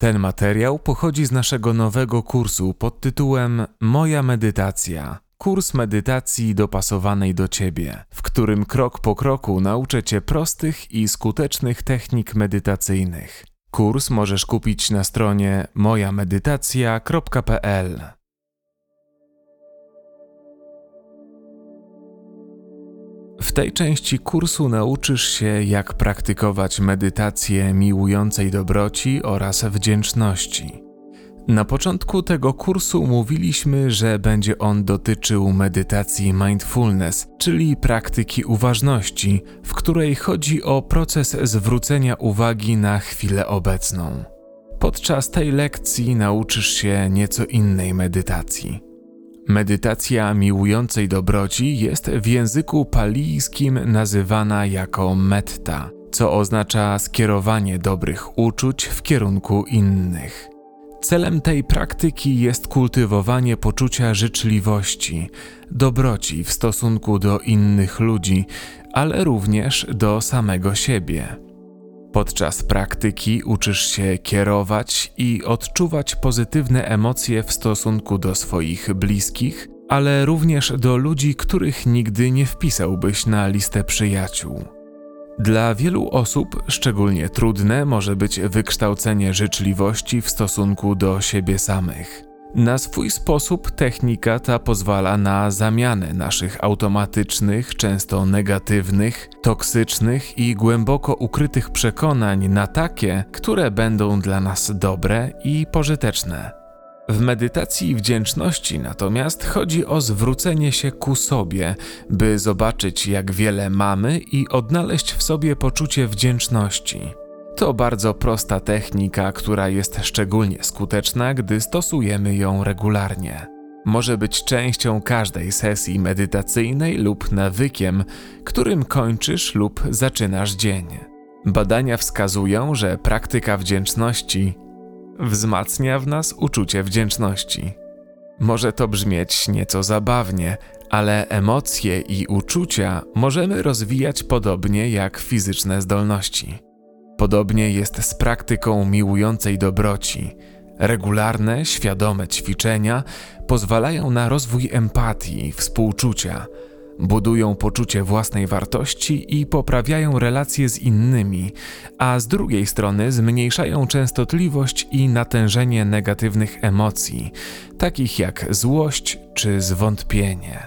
Ten materiał pochodzi z naszego nowego kursu pod tytułem Moja medytacja. Kurs medytacji dopasowanej do Ciebie, w którym krok po kroku nauczę Cię prostych i skutecznych technik medytacyjnych. Kurs możesz kupić na stronie mojamedytacja.pl. W tej części kursu nauczysz się, jak praktykować medytację miłującej dobroci oraz wdzięczności. Na początku tego kursu mówiliśmy, że będzie on dotyczył medytacji mindfulness, czyli praktyki uważności, w której chodzi o proces zwrócenia uwagi na chwilę obecną. Podczas tej lekcji nauczysz się nieco innej medytacji. Medytacja miłującej dobroci jest w języku palijskim nazywana jako metta, co oznacza skierowanie dobrych uczuć w kierunku innych. Celem tej praktyki jest kultywowanie poczucia życzliwości, dobroci w stosunku do innych ludzi, ale również do samego siebie. Podczas praktyki uczysz się kierować i odczuwać pozytywne emocje w stosunku do swoich bliskich, ale również do ludzi, których nigdy nie wpisałbyś na listę przyjaciół. Dla wielu osób szczególnie trudne może być wykształcenie życzliwości w stosunku do siebie samych. Na swój sposób technika ta pozwala na zamianę naszych automatycznych, często negatywnych, toksycznych i głęboko ukrytych przekonań na takie, które będą dla nas dobre i pożyteczne. W medytacji wdzięczności natomiast chodzi o zwrócenie się ku sobie, by zobaczyć, jak wiele mamy i odnaleźć w sobie poczucie wdzięczności. To bardzo prosta technika, która jest szczególnie skuteczna, gdy stosujemy ją regularnie. Może być częścią każdej sesji medytacyjnej lub nawykiem, którym kończysz lub zaczynasz dzień. Badania wskazują, że praktyka wdzięczności wzmacnia w nas uczucie wdzięczności. Może to brzmieć nieco zabawnie, ale emocje i uczucia możemy rozwijać podobnie jak fizyczne zdolności. Podobnie jest z praktyką miłującej dobroci. Regularne, świadome ćwiczenia pozwalają na rozwój empatii, współczucia, budują poczucie własnej wartości i poprawiają relacje z innymi, a z drugiej strony zmniejszają częstotliwość i natężenie negatywnych emocji, takich jak złość czy zwątpienie.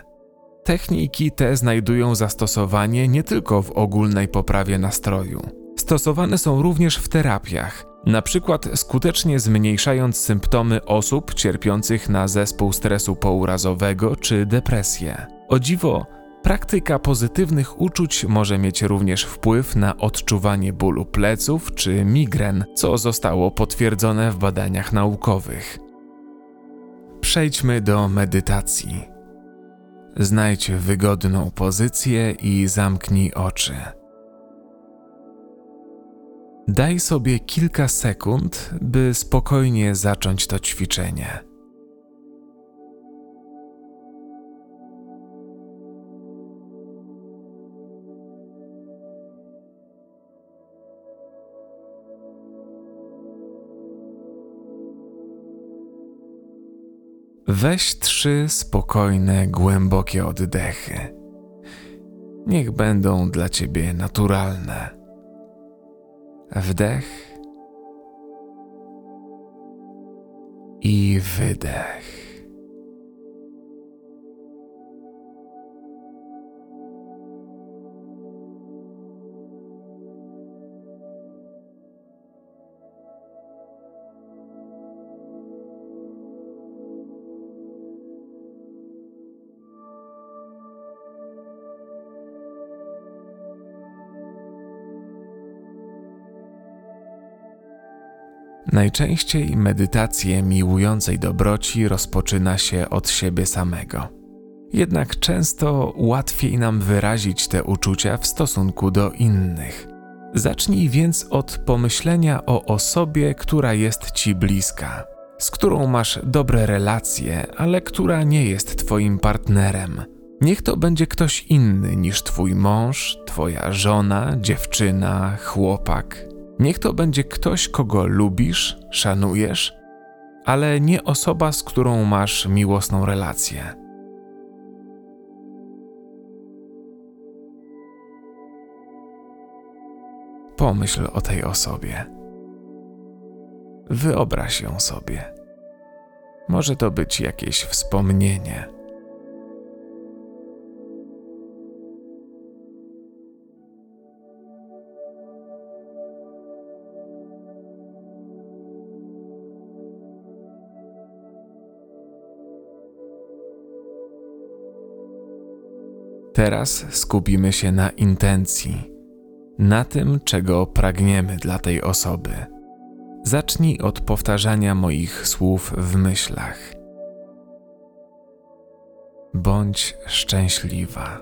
Techniki te znajdują zastosowanie nie tylko w ogólnej poprawie nastroju. Stosowane są również w terapiach, na przykład skutecznie zmniejszając symptomy osób cierpiących na zespół stresu pourazowego czy depresję. O dziwo, Praktyka pozytywnych uczuć może mieć również wpływ na odczuwanie bólu pleców czy migren, co zostało potwierdzone w badaniach naukowych. Przejdźmy do medytacji. Znajdź wygodną pozycję i zamknij oczy. Daj sobie kilka sekund, by spokojnie zacząć to ćwiczenie. Weź trzy spokojne, głębokie oddechy. Niech będą dla ciebie naturalne. Wdech i wydech. Najczęściej medytację miłującej dobroci rozpoczyna się od siebie samego. Jednak często łatwiej nam wyrazić te uczucia w stosunku do innych. Zacznij więc od pomyślenia o osobie, która jest ci bliska, z którą masz dobre relacje, ale która nie jest twoim partnerem. Niech to będzie ktoś inny niż twój mąż, twoja żona, dziewczyna, chłopak, Niech to będzie ktoś, kogo lubisz, szanujesz, ale nie osoba, z którą masz miłosną relację. Pomyśl o tej osobie. Wyobraź ją sobie. Może to być jakieś wspomnienie. Teraz skupimy się na intencji, na tym, czego pragniemy dla tej osoby. Zacznij od powtarzania moich słów w myślach. Bądź szczęśliwa.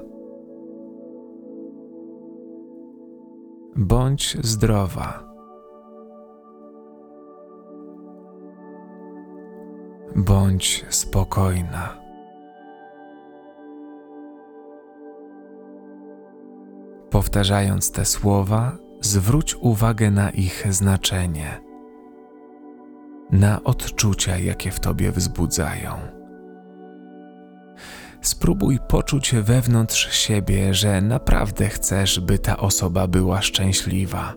Bądź zdrowa. Bądź spokojna. Powtarzając te słowa, zwróć uwagę na ich znaczenie, na odczucia, jakie w tobie wzbudzają. Spróbuj poczuć wewnątrz siebie, że naprawdę chcesz, by ta osoba była szczęśliwa.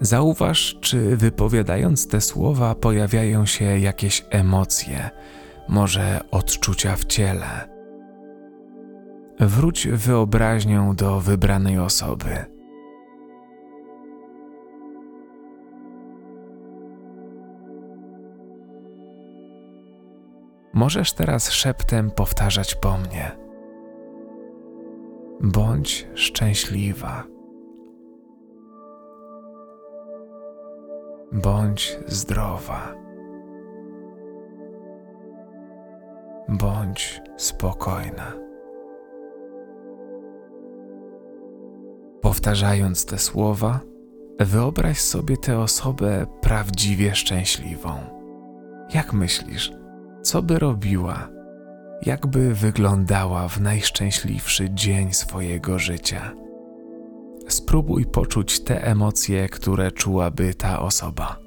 Zauważ, czy wypowiadając te słowa pojawiają się jakieś emocje może odczucia w ciele. Wróć wyobraźnią do wybranej osoby. Możesz teraz szeptem powtarzać po mnie. Bądź szczęśliwa. Bądź zdrowa. Bądź spokojna. Powtarzając te słowa, wyobraź sobie tę osobę prawdziwie szczęśliwą. Jak myślisz, co by robiła, jakby wyglądała w najszczęśliwszy dzień swojego życia? Spróbuj poczuć te emocje, które czułaby ta osoba.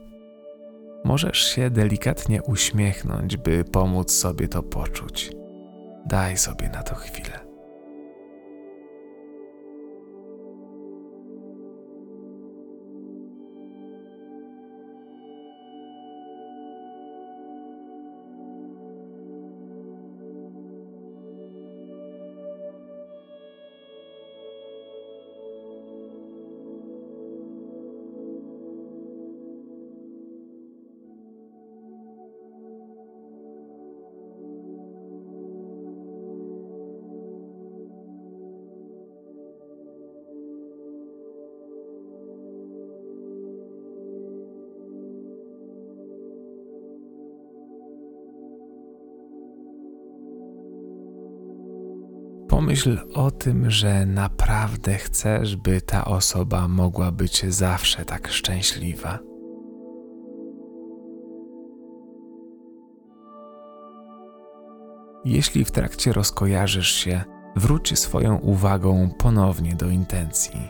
Możesz się delikatnie uśmiechnąć, by pomóc sobie to poczuć. Daj sobie na to chwilę. Pomyśl o tym, że naprawdę chcesz, by ta osoba mogła być zawsze tak szczęśliwa. Jeśli w trakcie rozkojarzysz się, wróć swoją uwagą ponownie do intencji.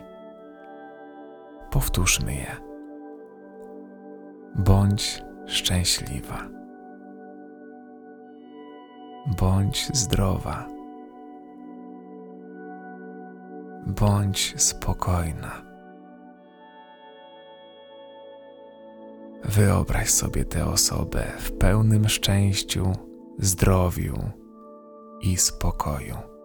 Powtórzmy je. Bądź szczęśliwa. Bądź zdrowa. Bądź spokojna. Wyobraź sobie tę osobę w pełnym szczęściu, zdrowiu i spokoju.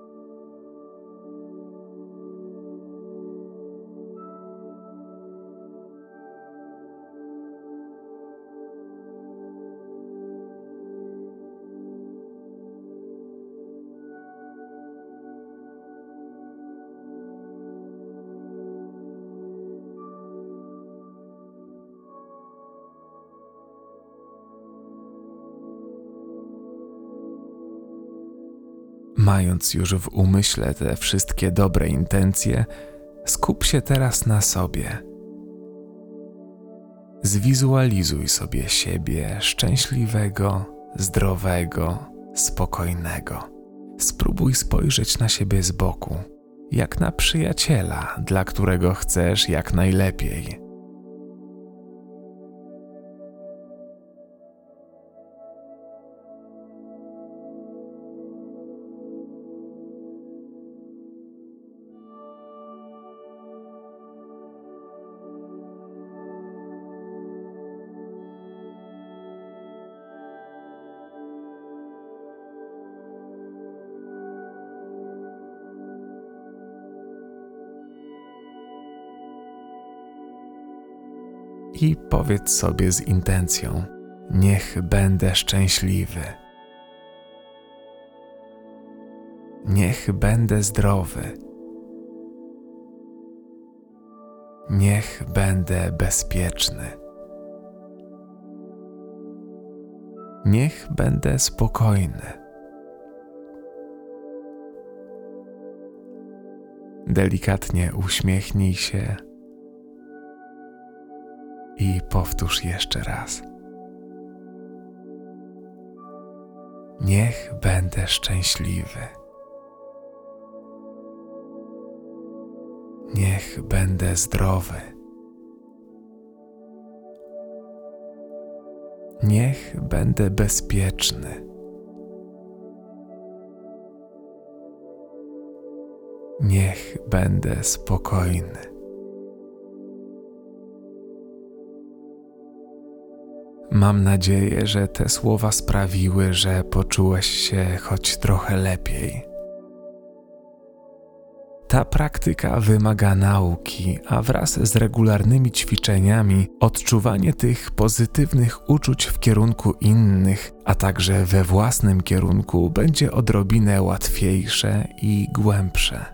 Mając już w umyśle te wszystkie dobre intencje, skup się teraz na sobie. Zwizualizuj sobie siebie szczęśliwego, zdrowego, spokojnego. Spróbuj spojrzeć na siebie z boku. jak na przyjaciela, dla którego chcesz jak najlepiej. I powiedz sobie z intencją: Niech będę szczęśliwy. Niech będę zdrowy. Niech będę bezpieczny. Niech będę spokojny. Delikatnie uśmiechnij się i powtórz jeszcze raz. Niech będę szczęśliwy. Niech będę zdrowy. Niech będę bezpieczny. Niech będę spokojny. Mam nadzieję, że te słowa sprawiły, że poczułeś się choć trochę lepiej. Ta praktyka wymaga nauki, a wraz z regularnymi ćwiczeniami odczuwanie tych pozytywnych uczuć w kierunku innych, a także we własnym kierunku będzie odrobinę łatwiejsze i głębsze.